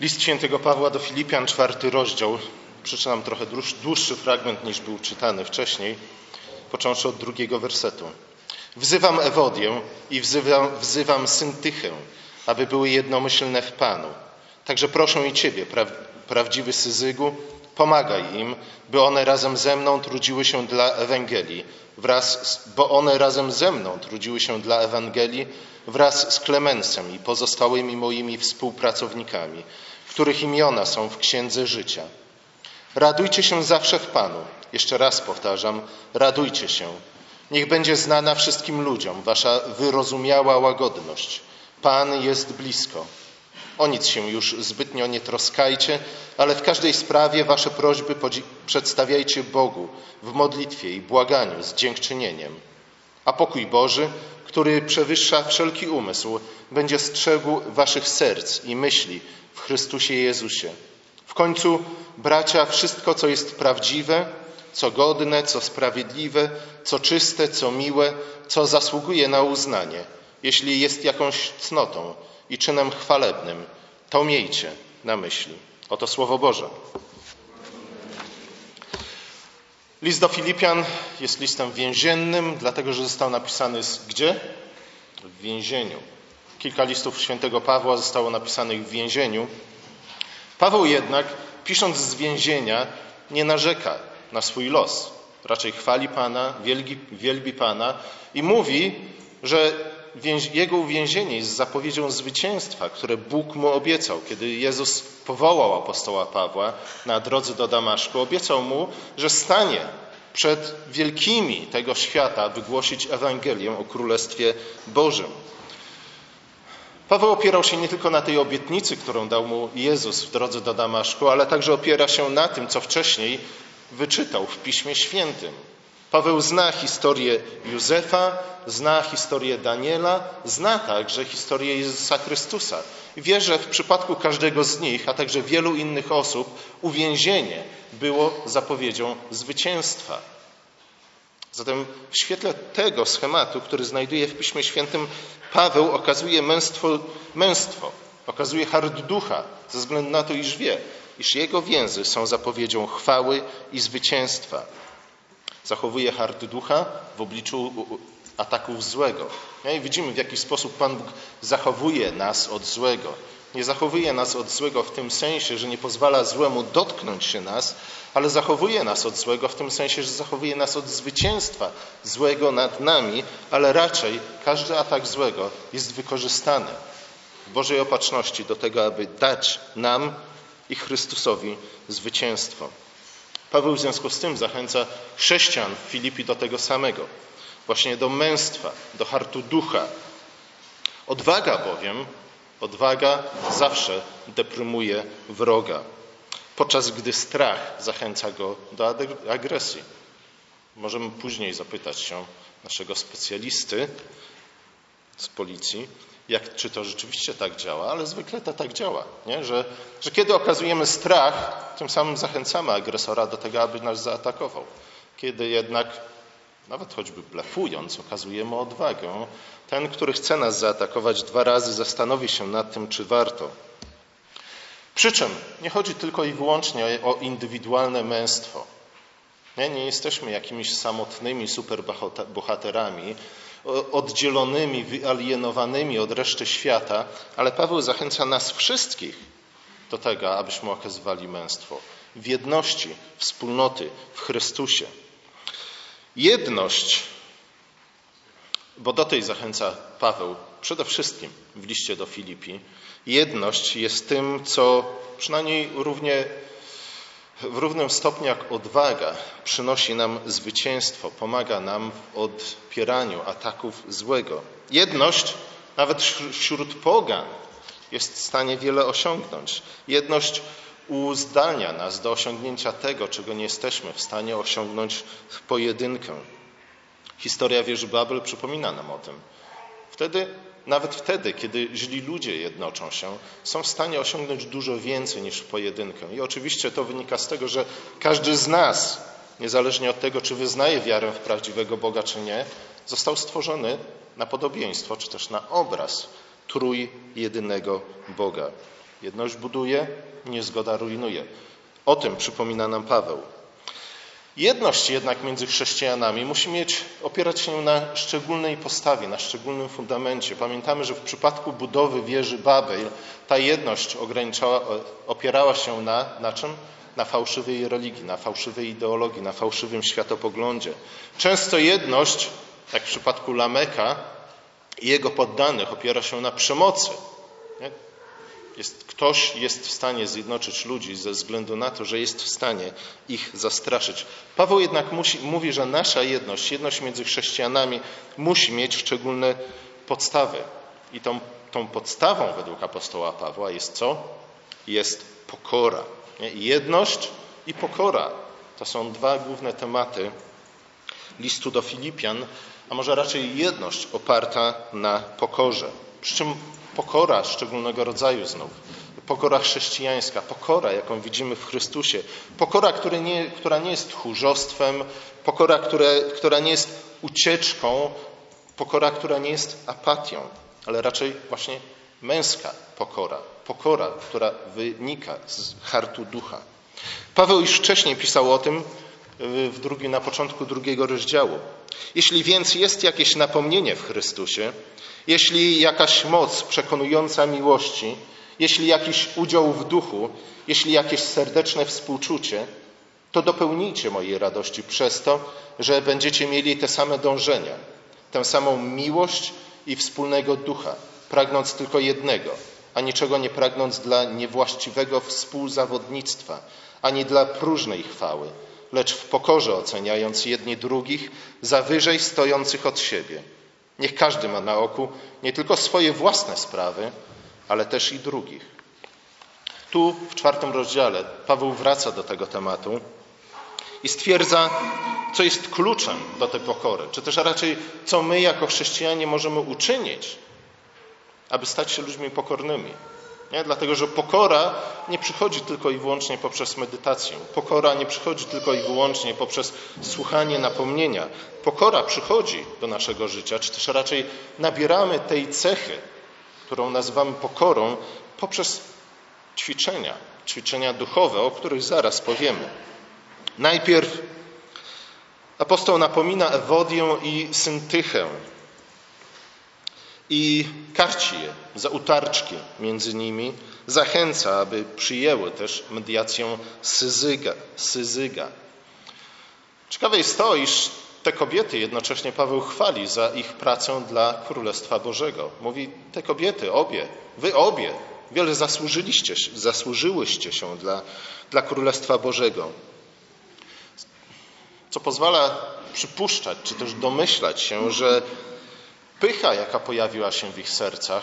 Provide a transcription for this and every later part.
List świętego Pawła do Filipian, czwarty rozdział. Przeczytam trochę dłuższy fragment niż był czytany wcześniej, począwszy od drugiego wersetu. Wzywam Ewodię i wzywam, wzywam Syntychę, aby były jednomyślne w Panu. Także proszę i Ciebie, pra, prawdziwy Syzygu, pomagaj im, by one razem ze mną trudziły się dla Ewangelii, wraz, bo one razem ze mną trudziły się dla Ewangelii wraz z Klemensem i pozostałymi moimi współpracownikami, których imiona są w Księdze Życia. Radujcie się zawsze w Panu. Jeszcze raz powtarzam, radujcie się. Niech będzie znana wszystkim ludziom wasza wyrozumiała łagodność. Pan jest blisko. O nic się już zbytnio nie troskajcie, ale w każdej sprawie wasze prośby przedstawiajcie Bogu w modlitwie i błaganiu z dziękczynieniem. A pokój Boży, który przewyższa wszelki umysł, będzie strzegł waszych serc i myśli w Chrystusie Jezusie. W końcu, bracia, wszystko, co jest prawdziwe, co godne, co sprawiedliwe, co czyste, co miłe, co zasługuje na uznanie, jeśli jest jakąś cnotą i czynem chwalebnym, to miejcie na myśli. Oto Słowo Boże. List do Filipian jest listem więziennym, dlatego że został napisany gdzie? W więzieniu. Kilka listów świętego Pawła zostało napisanych w więzieniu. Paweł jednak, pisząc z więzienia, nie narzeka na swój los. Raczej chwali Pana, wielbi Pana i mówi, że jego uwięzienie jest zapowiedzią zwycięstwa, które Bóg mu obiecał. Kiedy Jezus powołał apostoła Pawła na drodze do Damaszku, obiecał mu, że stanie przed wielkimi tego świata, by głosić Ewangelię o Królestwie Bożym. Paweł opierał się nie tylko na tej obietnicy, którą dał mu Jezus w drodze do Damaszku, ale także opiera się na tym, co wcześniej wyczytał w Piśmie Świętym. Paweł zna historię Józefa, zna historię Daniela, zna także historię Jezusa Chrystusa. Wie, że w przypadku każdego z nich, a także wielu innych osób, uwięzienie było zapowiedzią zwycięstwa. Zatem w świetle tego schematu, który znajduje w Piśmie Świętym, Paweł okazuje męstwo, męstwo okazuje hart ducha, ze względu na to, iż wie, iż jego więzy są zapowiedzią chwały i zwycięstwa. Zachowuje hart ducha w obliczu ataków złego. I widzimy, w jaki sposób Pan Bóg zachowuje nas od złego. Nie zachowuje nas od złego w tym sensie, że nie pozwala złemu dotknąć się nas, ale zachowuje nas od złego w tym sensie, że zachowuje nas od zwycięstwa złego nad nami, ale raczej każdy atak złego jest wykorzystany w Bożej opatrzności do tego, aby dać nam i Chrystusowi zwycięstwo. Paweł w związku z tym zachęca chrześcijan w Filipi do tego samego, właśnie do męstwa, do hartu ducha. Odwaga bowiem, odwaga zawsze deprymuje wroga, podczas gdy strach zachęca go do agresji. Możemy później zapytać się naszego specjalisty z policji, jak, czy to rzeczywiście tak działa, ale zwykle to tak działa, nie? Że, że kiedy okazujemy strach, tym samym zachęcamy agresora do tego, aby nas zaatakował. Kiedy jednak, nawet choćby blefując, okazujemy odwagę, ten, który chce nas zaatakować dwa razy, zastanowi się nad tym, czy warto. Przy czym nie chodzi tylko i wyłącznie o indywidualne męstwo. Nie, nie jesteśmy jakimiś samotnymi superbohaterami, oddzielonymi, wyalienowanymi od reszty świata, ale Paweł zachęca nas wszystkich do tego, abyśmy okazywali męstwo w jedności, wspólnoty w Chrystusie. Jedność, bo do tej zachęca Paweł przede wszystkim w liście do Filipi, jedność jest tym, co przynajmniej równie w równym stopniu jak odwaga przynosi nam zwycięstwo, pomaga nam w odpieraniu ataków złego. Jedność, nawet wśród pogan, jest w stanie wiele osiągnąć. Jedność uzdalnia nas do osiągnięcia tego, czego nie jesteśmy w stanie osiągnąć w pojedynkę. Historia wieży Babel przypomina nam o tym. Wtedy nawet wtedy, kiedy źli ludzie jednoczą się, są w stanie osiągnąć dużo więcej niż w pojedynkę. I oczywiście to wynika z tego, że każdy z nas, niezależnie od tego, czy wyznaje wiarę w prawdziwego Boga, czy nie, został stworzony na podobieństwo, czy też na obraz trój jedynego Boga. Jedność buduje, niezgoda rujnuje. O tym przypomina nam Paweł. Jedność jednak między chrześcijanami musi mieć, opierać się na szczególnej postawie, na szczególnym fundamencie. Pamiętamy, że w przypadku budowy wieży Babel ta jedność opierała się na, na czym? Na fałszywej religii, na fałszywej ideologii, na fałszywym światopoglądzie. Często jedność, jak w przypadku Lameka i jego poddanych, opiera się na przemocy. Jest, ktoś jest w stanie zjednoczyć ludzi ze względu na to, że jest w stanie ich zastraszyć. Paweł jednak musi, mówi, że nasza jedność, jedność między chrześcijanami musi mieć szczególne podstawy. I tą, tą podstawą według apostoła Pawła jest co? Jest pokora. Nie? Jedność i pokora. To są dwa główne tematy listu do Filipian, a może raczej jedność oparta na pokorze. Przy czym pokora szczególnego rodzaju znów. Pokora chrześcijańska, pokora, jaką widzimy w Chrystusie. Pokora, nie, która nie jest tchórzostwem, pokora, które, która nie jest ucieczką, pokora, która nie jest apatią, ale raczej właśnie męska pokora. Pokora, która wynika z hartu ducha. Paweł już wcześniej pisał o tym w drugi, na początku drugiego rozdziału. Jeśli więc jest jakieś napomnienie w Chrystusie, jeśli jakaś moc przekonująca miłości, jeśli jakiś udział w duchu, jeśli jakieś serdeczne współczucie, to dopełnijcie mojej radości przez to, że będziecie mieli te same dążenia, tę samą miłość i wspólnego ducha, pragnąc tylko jednego, a niczego nie pragnąc dla niewłaściwego współzawodnictwa, ani dla próżnej chwały, lecz w pokorze oceniając jedni drugich za wyżej stojących od siebie. Niech każdy ma na oku nie tylko swoje własne sprawy, ale też i drugich. Tu w czwartym rozdziale Paweł wraca do tego tematu i stwierdza, co jest kluczem do tej pokory, czy też raczej co my jako chrześcijanie możemy uczynić, aby stać się ludźmi pokornymi. Nie? Dlatego, że pokora nie przychodzi tylko i wyłącznie poprzez medytację. Pokora nie przychodzi tylko i wyłącznie poprzez słuchanie napomnienia. Pokora przychodzi do naszego życia, czy też raczej nabieramy tej cechy, którą nazywamy pokorą, poprzez ćwiczenia, ćwiczenia duchowe, o których zaraz powiemy. Najpierw apostoł napomina Ewodię i Syntychę, i karci je za utarczki między nimi, zachęca, aby przyjęły też mediację syzyga. syzyga. Ciekawe jest to, iż te kobiety jednocześnie Paweł chwali za ich pracę dla Królestwa Bożego. Mówi, te kobiety, obie, wy obie, wiele zasłużyliście, zasłużyłyście się dla, dla Królestwa Bożego. Co pozwala przypuszczać, czy też domyślać się, że Pycha, jaka pojawiła się w ich sercach,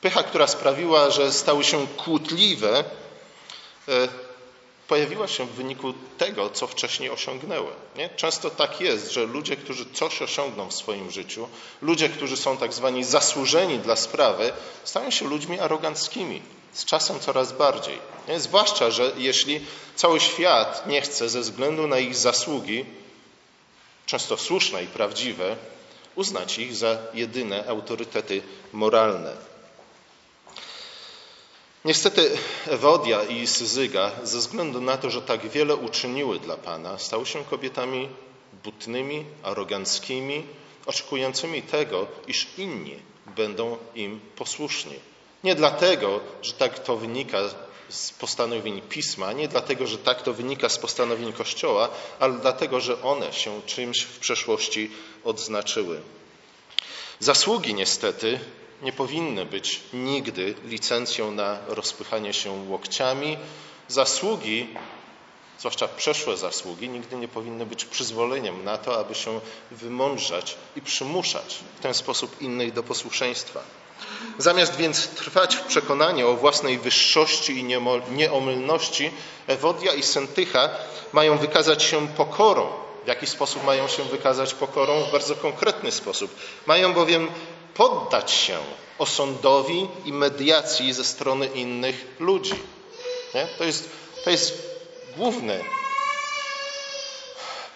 pycha, która sprawiła, że stały się kłótliwe, e, pojawiła się w wyniku tego, co wcześniej osiągnęły. Nie? Często tak jest, że ludzie, którzy coś osiągną w swoim życiu, ludzie, którzy są tak zwani zasłużeni dla sprawy, stają się ludźmi aroganckimi. Z czasem coraz bardziej. Nie? Zwłaszcza, że jeśli cały świat nie chce ze względu na ich zasługi, często słuszne i prawdziwe, uznać ich za jedyne autorytety moralne. Niestety Ewodia i Syzyga, ze względu na to, że tak wiele uczyniły dla Pana, stały się kobietami butnymi, aroganckimi, oczekującymi tego, iż inni będą im posłuszni. Nie dlatego, że tak to wynika z postanowień pisma, nie dlatego, że tak to wynika z postanowień Kościoła, ale dlatego, że one się czymś w przeszłości odznaczyły. Zasługi niestety nie powinny być nigdy licencją na rozpychanie się łokciami. Zasługi, zwłaszcza przeszłe zasługi, nigdy nie powinny być przyzwoleniem na to, aby się wymądrzać i przymuszać w ten sposób innych do posłuszeństwa. Zamiast więc trwać w przekonaniu o własnej wyższości i nieomylności, Ewodia i Sentycha mają wykazać się pokorą. W jaki sposób mają się wykazać pokorą? W bardzo konkretny sposób. Mają bowiem poddać się osądowi i mediacji ze strony innych ludzi. Nie? To, jest, to jest główny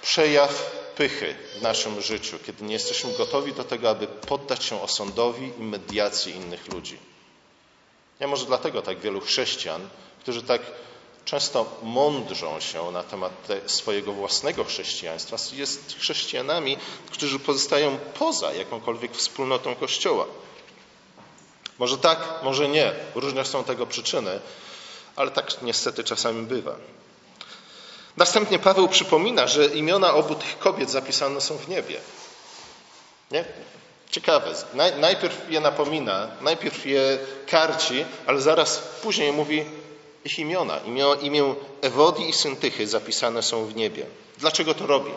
przejaw pychy w naszym życiu, kiedy nie jesteśmy gotowi do tego, aby poddać się osądowi i mediacji innych ludzi. Ja może dlatego tak wielu chrześcijan, którzy tak często mądrzą się na temat swojego własnego chrześcijaństwa, jest chrześcijanami, którzy pozostają poza jakąkolwiek wspólnotą Kościoła. Może tak, może nie. Różne są tego przyczyny, ale tak niestety czasami bywa. Następnie Paweł przypomina, że imiona obu tych kobiet zapisane są w niebie. Nie? Ciekawe. Najpierw je napomina, najpierw je karci, ale zaraz później mówi ich imiona. Imię, imię Ewodii i Syntychy zapisane są w niebie. Dlaczego to robi?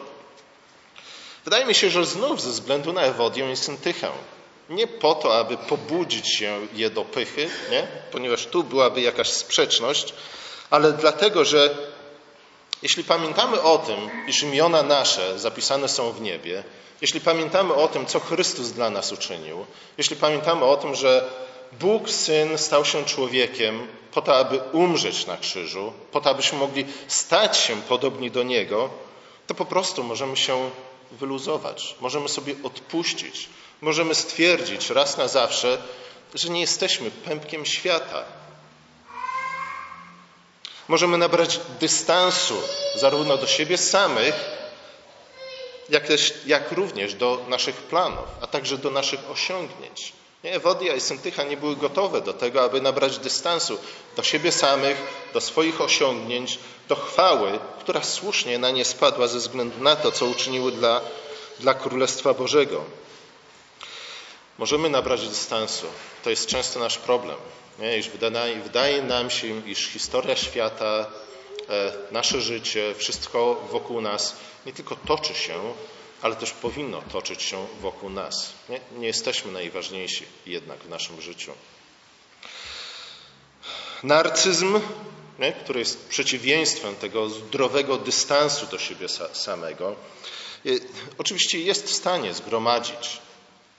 Wydaje mi się, że znów ze względu na Ewodię i Syntychę. Nie po to, aby pobudzić się je do pychy, nie? ponieważ tu byłaby jakaś sprzeczność, ale dlatego, że jeśli pamiętamy o tym, iż imiona nasze zapisane są w niebie, jeśli pamiętamy o tym, co Chrystus dla nas uczynił, jeśli pamiętamy o tym, że Bóg Syn stał się człowiekiem po to, aby umrzeć na krzyżu, po to, abyśmy mogli stać się podobni do Niego, to po prostu możemy się wyluzować, możemy sobie odpuścić, możemy stwierdzić raz na zawsze, że nie jesteśmy pępkiem świata. Możemy nabrać dystansu zarówno do siebie samych, jak, też, jak również do naszych planów, a także do naszych osiągnięć. Nie, i Syntycha nie były gotowe do tego, aby nabrać dystansu do siebie samych, do swoich osiągnięć, do chwały, która słusznie na nie spadła ze względu na to, co uczyniły dla, dla Królestwa Bożego. Możemy nabrać dystansu. To jest często nasz problem. Nie? Iż wydaje, wydaje nam się, iż historia świata, e, nasze życie, wszystko wokół nas nie tylko toczy się, ale też powinno toczyć się wokół nas. Nie, nie jesteśmy najważniejsi jednak w naszym życiu. Narcyzm, nie, który jest przeciwieństwem tego zdrowego dystansu do siebie samego, y, oczywiście jest w stanie zgromadzić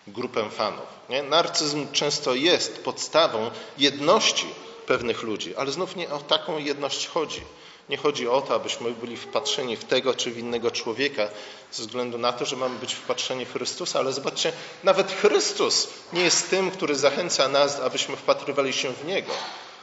grupę fanów. Nie? Narcyzm często jest podstawą jedności pewnych ludzi, ale znów nie o taką jedność chodzi. Nie chodzi o to, abyśmy byli wpatrzeni w tego czy w innego człowieka ze względu na to, że mamy być wpatrzeni w Chrystusa, ale zobaczcie, nawet Chrystus nie jest tym, który zachęca nas, abyśmy wpatrywali się w Niego.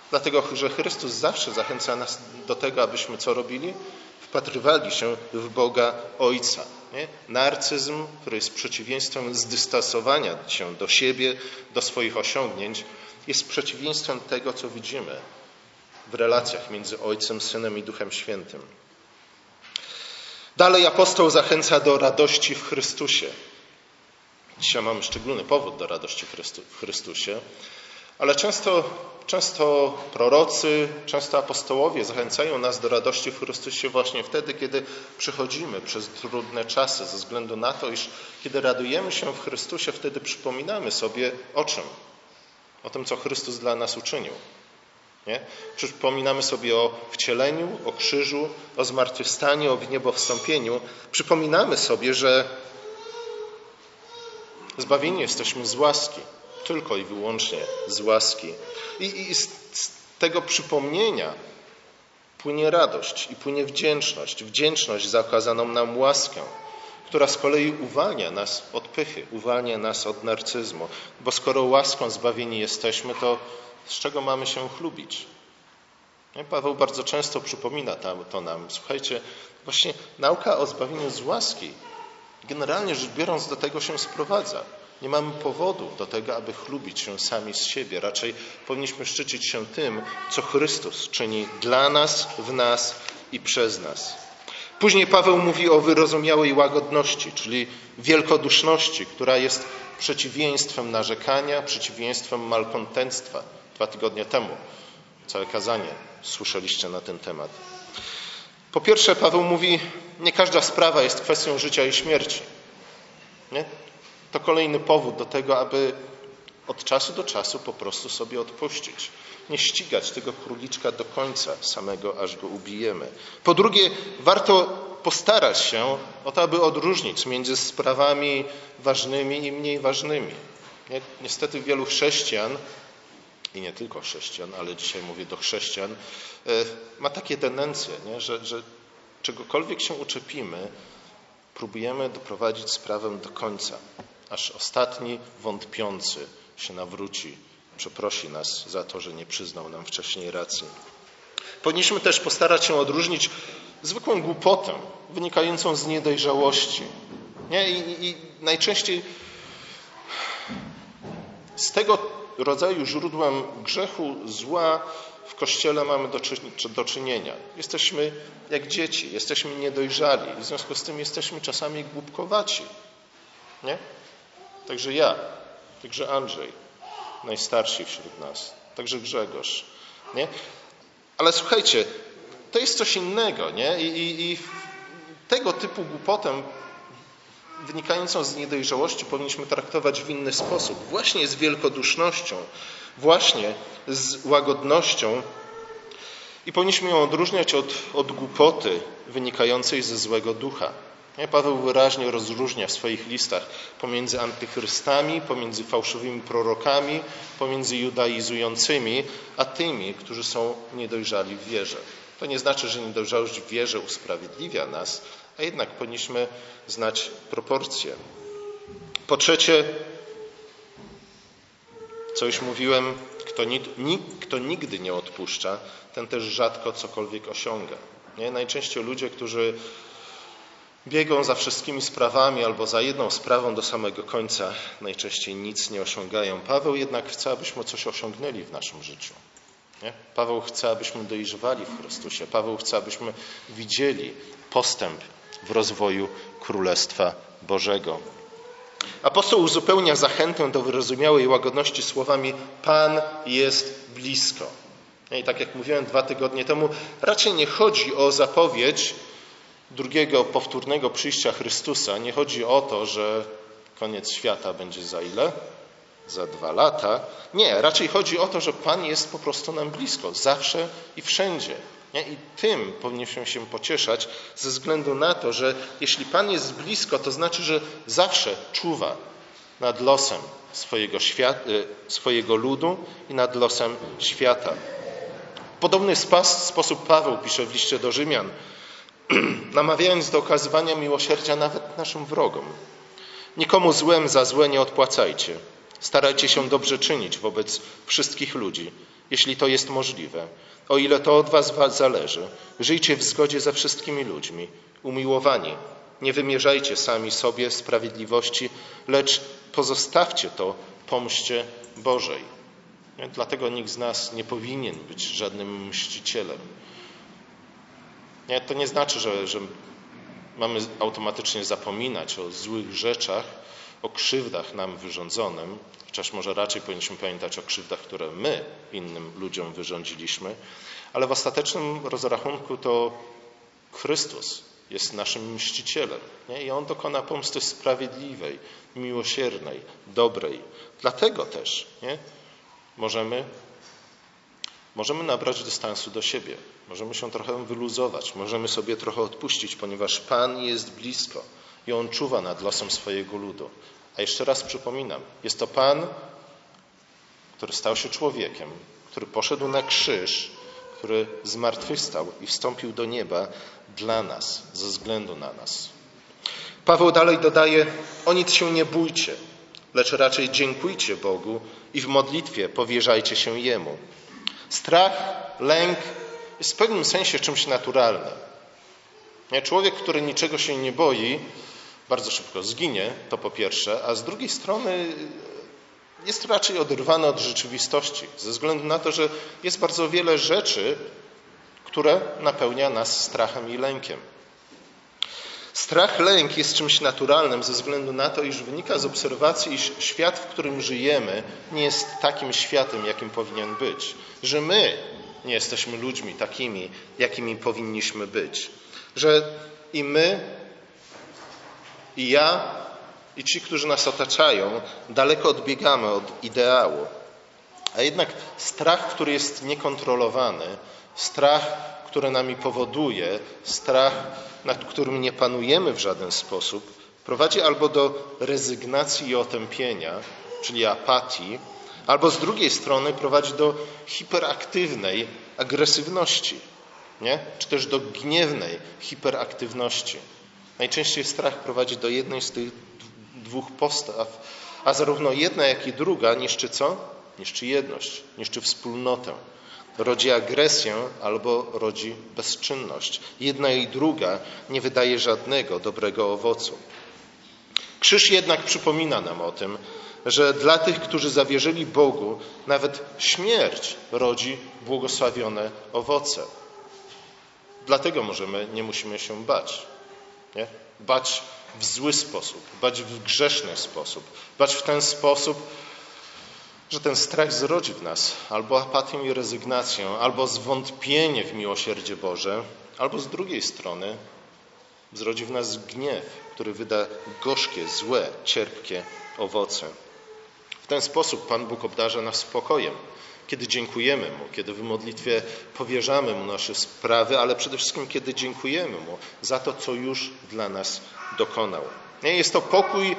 Dlatego, że Chrystus zawsze zachęca nas do tego, abyśmy co robili? Wpatrywali się w Boga Ojca. Nie? Narcyzm, który jest przeciwieństwem zdystansowania się do siebie, do swoich osiągnięć, jest przeciwieństwem tego, co widzimy w relacjach między Ojcem, Synem i Duchem Świętym. Dalej apostoł zachęca do radości w Chrystusie. Dzisiaj mamy szczególny powód do radości w Chrystusie, ale często, często prorocy, często apostołowie zachęcają nas do radości w Chrystusie właśnie wtedy, kiedy przechodzimy przez trudne czasy, ze względu na to, iż kiedy radujemy się w Chrystusie, wtedy przypominamy sobie o czym? O tym, co Chrystus dla nas uczynił. Nie? Przypominamy sobie o wcieleniu, o krzyżu, o zmartwychwstaniu, o niebowstąpieniu. Przypominamy sobie, że zbawieni jesteśmy z łaski, tylko i wyłącznie z łaski. I, i z, z tego przypomnienia płynie radość i płynie wdzięczność. Wdzięczność za okazaną nam łaskę, która z kolei uwalnia nas od pychy, uwalnia nas od narcyzmu. Bo skoro łaską zbawieni jesteśmy, to z czego mamy się chlubić. Paweł bardzo często przypomina to nam. Słuchajcie, właśnie nauka o zbawieniu z łaski, generalnie rzecz biorąc, do tego się sprowadza. Nie mamy powodu do tego, aby chlubić się sami z siebie. Raczej powinniśmy szczycić się tym, co Chrystus czyni dla nas, w nas i przez nas. Później Paweł mówi o wyrozumiałej łagodności, czyli wielkoduszności, która jest przeciwieństwem narzekania, przeciwieństwem malkontentstwa dwa tygodnie temu. Całe kazanie słyszeliście na ten temat. Po pierwsze, Paweł mówi, nie każda sprawa jest kwestią życia i śmierci. Nie? To kolejny powód do tego, aby od czasu do czasu po prostu sobie odpuścić. Nie ścigać tego króliczka do końca samego, aż go ubijemy. Po drugie, warto postarać się o to, aby odróżnić między sprawami ważnymi i mniej ważnymi. Niestety wielu chrześcijan i nie tylko chrześcijan, ale dzisiaj mówię do chrześcijan, e, ma takie tendencje, nie? Że, że czegokolwiek się uczepimy, próbujemy doprowadzić sprawę do końca, aż ostatni wątpiący się nawróci przeprosi nas za to, że nie przyznał nam wcześniej racji. Powinniśmy też postarać się odróżnić zwykłą głupotę wynikającą z niedojrzałości. Nie? I, i najczęściej z tego rodzaju źródłem grzechu, zła w kościele mamy do, do czynienia. Jesteśmy jak dzieci, jesteśmy niedojrzali, w związku z tym jesteśmy czasami głupkowaci. Nie? Także ja, także Andrzej, najstarszy wśród nas, także Grzegorz. Nie? Ale słuchajcie, to jest coś innego, nie? I, i, i tego typu głupotę wynikającą z niedojrzałości powinniśmy traktować w inny sposób. Właśnie z wielkodusznością, właśnie z łagodnością i powinniśmy ją odróżniać od, od głupoty wynikającej ze złego ducha. Paweł wyraźnie rozróżnia w swoich listach pomiędzy antychrystami, pomiędzy fałszywymi prorokami, pomiędzy judaizującymi, a tymi, którzy są niedojrzali w wierze. To nie znaczy, że niedojrzałość w wierze usprawiedliwia nas, a jednak powinniśmy znać proporcje. Po trzecie, co już mówiłem, kto, kto nigdy nie odpuszcza, ten też rzadko cokolwiek osiąga. Nie? Najczęściej ludzie, którzy biegą za wszystkimi sprawami albo za jedną sprawą do samego końca, najczęściej nic nie osiągają. Paweł jednak chce, abyśmy coś osiągnęli w naszym życiu. Nie? Paweł chce, abyśmy dojrzewali w Chrystusie. Paweł chce, abyśmy widzieli postęp w rozwoju Królestwa Bożego. Apostoł uzupełnia zachętę do wyrozumiałej łagodności słowami: Pan jest blisko. I tak jak mówiłem dwa tygodnie temu, raczej nie chodzi o zapowiedź drugiego powtórnego przyjścia Chrystusa. Nie chodzi o to, że koniec świata będzie za ile? Za dwa lata. Nie, raczej chodzi o to, że Pan jest po prostu nam blisko, zawsze i wszędzie. Nie? I tym powinniśmy się pocieszać, ze względu na to, że jeśli Pan jest blisko, to znaczy, że zawsze czuwa nad losem swojego, y, swojego ludu i nad losem świata. W podobny sposób Paweł pisze w liście do Rzymian, namawiając do okazywania miłosierdzia nawet naszym wrogom. Nikomu złem za złe nie odpłacajcie. Starajcie się dobrze czynić wobec wszystkich ludzi, jeśli to jest możliwe, o ile to od was zależy. Żyjcie w zgodzie ze wszystkimi ludźmi, umiłowani. Nie wymierzajcie sami sobie sprawiedliwości, lecz pozostawcie to pomście Bożej. Dlatego nikt z nas nie powinien być żadnym mścicielem. Nie, to nie znaczy, że, że mamy automatycznie zapominać o złych rzeczach, o krzywdach nam wyrządzonym, chociaż może raczej powinniśmy pamiętać o krzywdach, które my innym ludziom wyrządziliśmy, ale w ostatecznym rozrachunku to Chrystus jest naszym mścicielem nie? i On dokona pomsty sprawiedliwej, miłosiernej, dobrej. Dlatego też nie? możemy Możemy nabrać dystansu do siebie, możemy się trochę wyluzować, możemy sobie trochę odpuścić, ponieważ Pan jest blisko i On czuwa nad losem swojego ludu. A jeszcze raz przypominam, jest to Pan, który stał się człowiekiem, który poszedł na krzyż, który zmartwychwstał i wstąpił do nieba dla nas, ze względu na nas. Paweł dalej dodaje: O nic się nie bójcie, lecz raczej dziękujcie Bogu i w modlitwie powierzajcie się Jemu. Strach, lęk jest w pewnym sensie czymś naturalnym. Człowiek, który niczego się nie boi, bardzo szybko zginie, to po pierwsze, a z drugiej strony jest raczej oderwany od rzeczywistości, ze względu na to, że jest bardzo wiele rzeczy, które napełnia nas strachem i lękiem. Strach, lęk jest czymś naturalnym ze względu na to, iż wynika z obserwacji, iż świat, w którym żyjemy, nie jest takim światem, jakim powinien być. Że my nie jesteśmy ludźmi takimi, jakimi powinniśmy być. Że i my, i ja, i ci, którzy nas otaczają, daleko odbiegamy od ideału. A jednak strach, który jest niekontrolowany, strach, który nami powoduje, strach, nad którym nie panujemy w żaden sposób, prowadzi albo do rezygnacji i otępienia, czyli apatii, albo z drugiej strony prowadzi do hiperaktywnej agresywności, nie? czy też do gniewnej hiperaktywności. Najczęściej strach prowadzi do jednej z tych dwóch postaw, a zarówno jedna, jak i druga niszczy co? niszczy jedność, niszczy wspólnotę. Rodzi agresję albo rodzi bezczynność. Jedna i druga nie wydaje żadnego dobrego owocu. Krzyż jednak przypomina nam o tym, że dla tych, którzy zawierzyli Bogu, nawet śmierć rodzi błogosławione owoce. Dlatego możemy, nie musimy się bać. Nie? Bać w zły sposób, bać w grzeszny sposób, bać w ten sposób, że ten strach zrodzi w nas albo apatię i rezygnację, albo zwątpienie w miłosierdzie Boże, albo z drugiej strony zrodzi w nas gniew, który wyda gorzkie, złe, cierpkie owoce. W ten sposób Pan Bóg obdarza nas spokojem, kiedy dziękujemy Mu, kiedy w modlitwie powierzamy Mu nasze sprawy, ale przede wszystkim kiedy dziękujemy Mu za to, co już dla nas dokonał. Jest to pokój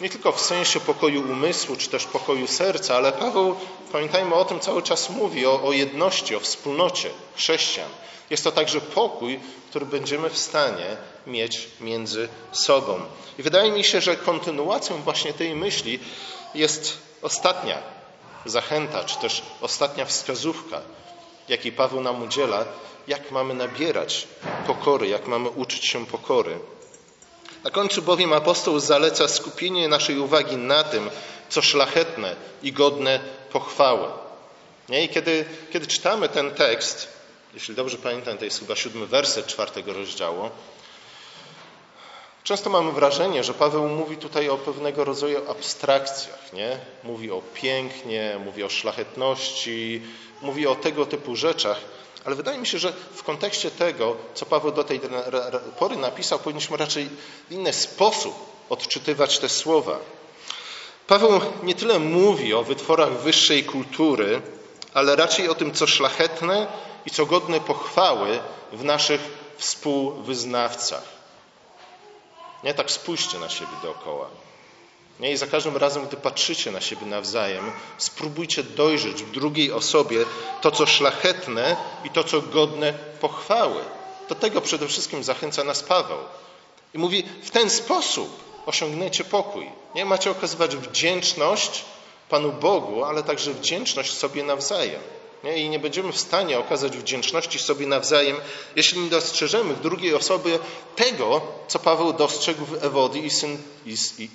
nie tylko w sensie pokoju umysłu, czy też pokoju serca, ale Paweł, pamiętajmy o tym, cały czas mówi o, o jedności, o wspólnocie chrześcijan. Jest to także pokój, który będziemy w stanie mieć między sobą. I wydaje mi się, że kontynuacją właśnie tej myśli jest ostatnia zachęta, czy też ostatnia wskazówka, jakiej Paweł nam udziela, jak mamy nabierać pokory, jak mamy uczyć się pokory. Na końcu bowiem apostoł zaleca skupienie naszej uwagi na tym, co szlachetne i godne pochwały. Nie? I kiedy, kiedy czytamy ten tekst, jeśli dobrze pamiętam, to jest chyba siódmy werset czwartego rozdziału, Często mamy wrażenie, że Paweł mówi tutaj o pewnego rodzaju abstrakcjach. Nie? Mówi o pięknie, mówi o szlachetności, mówi o tego typu rzeczach, ale wydaje mi się, że w kontekście tego, co Paweł do tej pory napisał, powinniśmy raczej w inny sposób odczytywać te słowa. Paweł nie tyle mówi o wytworach wyższej kultury, ale raczej o tym, co szlachetne i co godne pochwały w naszych współwyznawcach. Nie, tak spójrzcie na siebie dookoła. Nie, I za każdym razem, gdy patrzycie na siebie nawzajem, spróbujcie dojrzeć w drugiej osobie to, co szlachetne i to, co godne pochwały. Do tego przede wszystkim zachęca nas Paweł. I mówi, w ten sposób osiągniecie pokój. Nie macie okazywać wdzięczność Panu Bogu, ale także wdzięczność sobie nawzajem. Nie? I nie będziemy w stanie okazać wdzięczności sobie nawzajem, jeśli nie dostrzeżemy w drugiej osobie tego, co Paweł dostrzegł w Ewodii i, syn, i, i,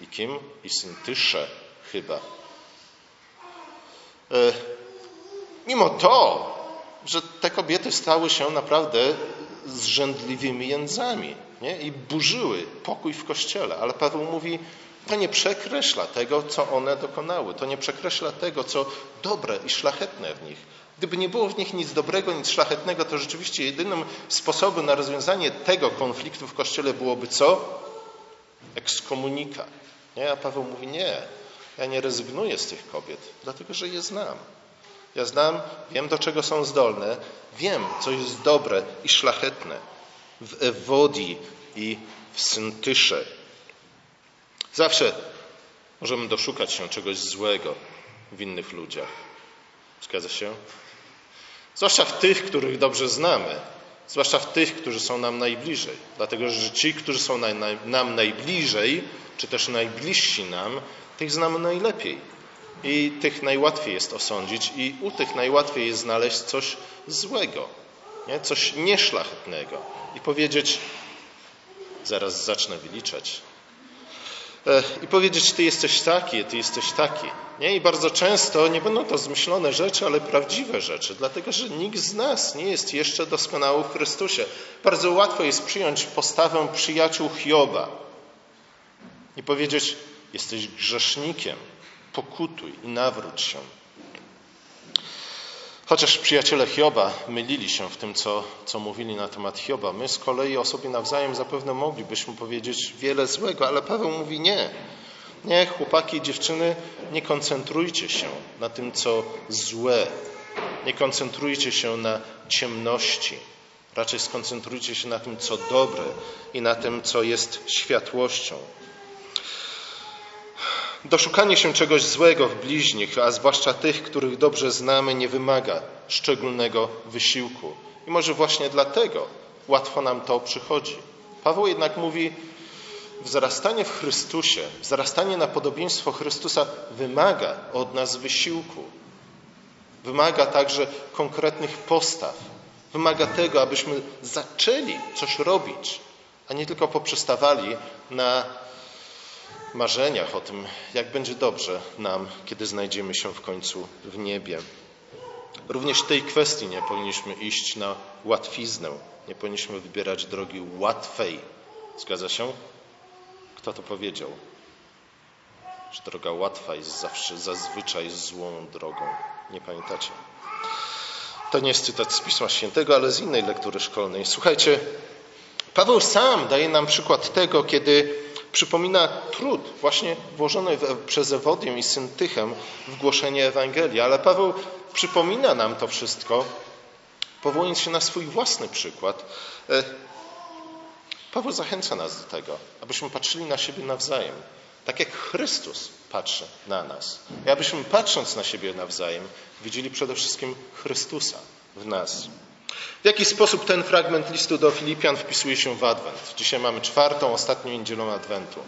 i kim? I Syntysze chyba. E, mimo to, że te kobiety stały się naprawdę zrzędliwymi jędzami nie? i burzyły pokój w kościele, ale Paweł mówi, to nie przekreśla tego, co one dokonały. To nie przekreśla tego, co dobre i szlachetne w nich. Gdyby nie było w nich nic dobrego, nic szlachetnego, to rzeczywiście jedynym sposobem na rozwiązanie tego konfliktu w Kościele byłoby co? Ekskomunika. Nie? A Paweł mówi, nie, ja nie rezygnuję z tych kobiet, dlatego że je znam. Ja znam, wiem do czego są zdolne, wiem, co jest dobre i szlachetne w Ewodii i w Syntysze. Zawsze możemy doszukać się czegoś złego w innych ludziach. Zgadza się? Zwłaszcza w tych, których dobrze znamy, zwłaszcza w tych, którzy są nam najbliżej. Dlatego, że ci, którzy są nam najbliżej, czy też najbliżsi nam, tych znamy najlepiej. I tych najłatwiej jest osądzić, i u tych najłatwiej jest znaleźć coś złego, nie? coś nieszlachetnego i powiedzieć: Zaraz zacznę wyliczać, i powiedzieć, ty jesteś taki, ty jesteś taki. Nie? I bardzo często nie będą to zmyślone rzeczy, ale prawdziwe rzeczy, dlatego że nikt z nas nie jest jeszcze doskonały w Chrystusie. Bardzo łatwo jest przyjąć postawę przyjaciół Hioba i powiedzieć, jesteś grzesznikiem, pokutuj i nawróć się. Chociaż przyjaciele Hioba mylili się w tym, co, co mówili na temat Hioba, my z kolei o sobie nawzajem zapewne moglibyśmy powiedzieć wiele złego, ale Paweł mówi nie. Nie, chłopaki i dziewczyny, nie koncentrujcie się na tym, co złe. Nie koncentrujcie się na ciemności. Raczej skoncentrujcie się na tym, co dobre i na tym, co jest światłością. Doszukanie się czegoś złego w bliźnich, a zwłaszcza tych, których dobrze znamy, nie wymaga szczególnego wysiłku. I może właśnie dlatego łatwo nam to przychodzi. Paweł jednak mówi: wzrastanie w Chrystusie, wzrastanie na podobieństwo Chrystusa wymaga od nas wysiłku. Wymaga także konkretnych postaw. Wymaga tego, abyśmy zaczęli coś robić, a nie tylko poprzestawali na marzeniach o tym, jak będzie dobrze nam, kiedy znajdziemy się w końcu w niebie. Również w tej kwestii nie powinniśmy iść na łatwiznę, nie powinniśmy wybierać drogi łatwej. Zgadza się? Kto to powiedział? Że droga łatwa jest zawsze, zazwyczaj złą drogą. Nie pamiętacie? To nie jest cytat z Pisma Świętego, ale z innej lektury szkolnej. Słuchajcie, Paweł sam daje nam przykład tego, kiedy przypomina trud właśnie włożony przez Ewodię i Syntychem w głoszenie Ewangelii. Ale Paweł przypomina nam to wszystko, powołując się na swój własny przykład. E, Paweł zachęca nas do tego, abyśmy patrzyli na siebie nawzajem, tak jak Chrystus patrzy na nas. I abyśmy patrząc na siebie nawzajem, widzieli przede wszystkim Chrystusa w nas. W jaki sposób ten fragment listu do Filipian wpisuje się w Adwent? Dzisiaj mamy czwartą, ostatnią niedzielę Adwentu.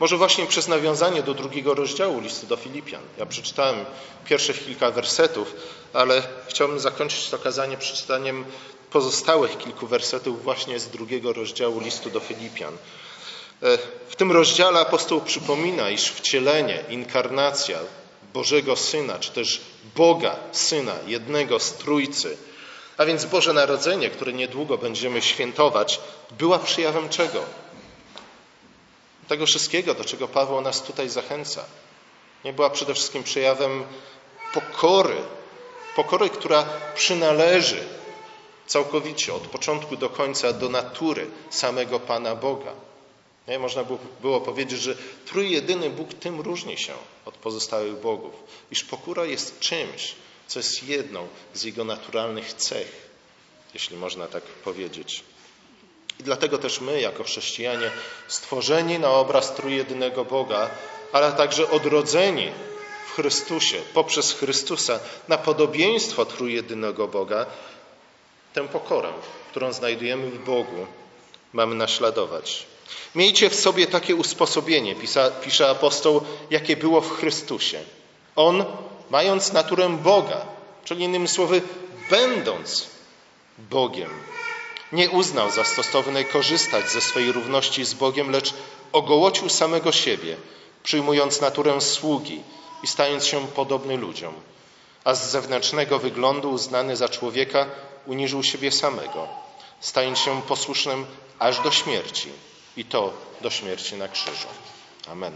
Może właśnie przez nawiązanie do drugiego rozdziału listu do Filipian. Ja przeczytałem pierwszych kilka wersetów, ale chciałbym zakończyć to kazanie przeczytaniem pozostałych kilku wersetów właśnie z drugiego rozdziału listu do Filipian. E, w tym rozdziale apostoł przypomina, iż wcielenie, inkarnacja Bożego Syna, czy też Boga Syna, jednego z Trójcy, a więc Boże Narodzenie, które niedługo będziemy świętować, była przejawem czego? Tego wszystkiego, do czego Paweł nas tutaj zachęca. Nie była przede wszystkim przejawem pokory, pokory, która przynależy całkowicie od początku do końca do natury samego Pana Boga. Nie? Można było powiedzieć, że trójjedyny Bóg tym różni się od pozostałych bogów, iż pokora jest czymś, co jest jedną z jego naturalnych cech, jeśli można tak powiedzieć. I dlatego też my, jako chrześcijanie, stworzeni na obraz trójjedynego Boga, ale także odrodzeni w Chrystusie, poprzez Chrystusa, na podobieństwo trójjedynego Boga, tę pokorę, którą znajdujemy w Bogu, mamy naśladować. Miejcie w sobie takie usposobienie, pisze apostoł, jakie było w Chrystusie. On mając naturę Boga, czyli innymi słowy, będąc Bogiem, nie uznał za stosowne korzystać ze swej równości z Bogiem, lecz ogołocił samego siebie, przyjmując naturę sługi i stając się podobny ludziom. A z zewnętrznego wyglądu uznany za człowieka uniżył siebie samego, stając się posłusznym aż do śmierci i to do śmierci na krzyżu. Amen.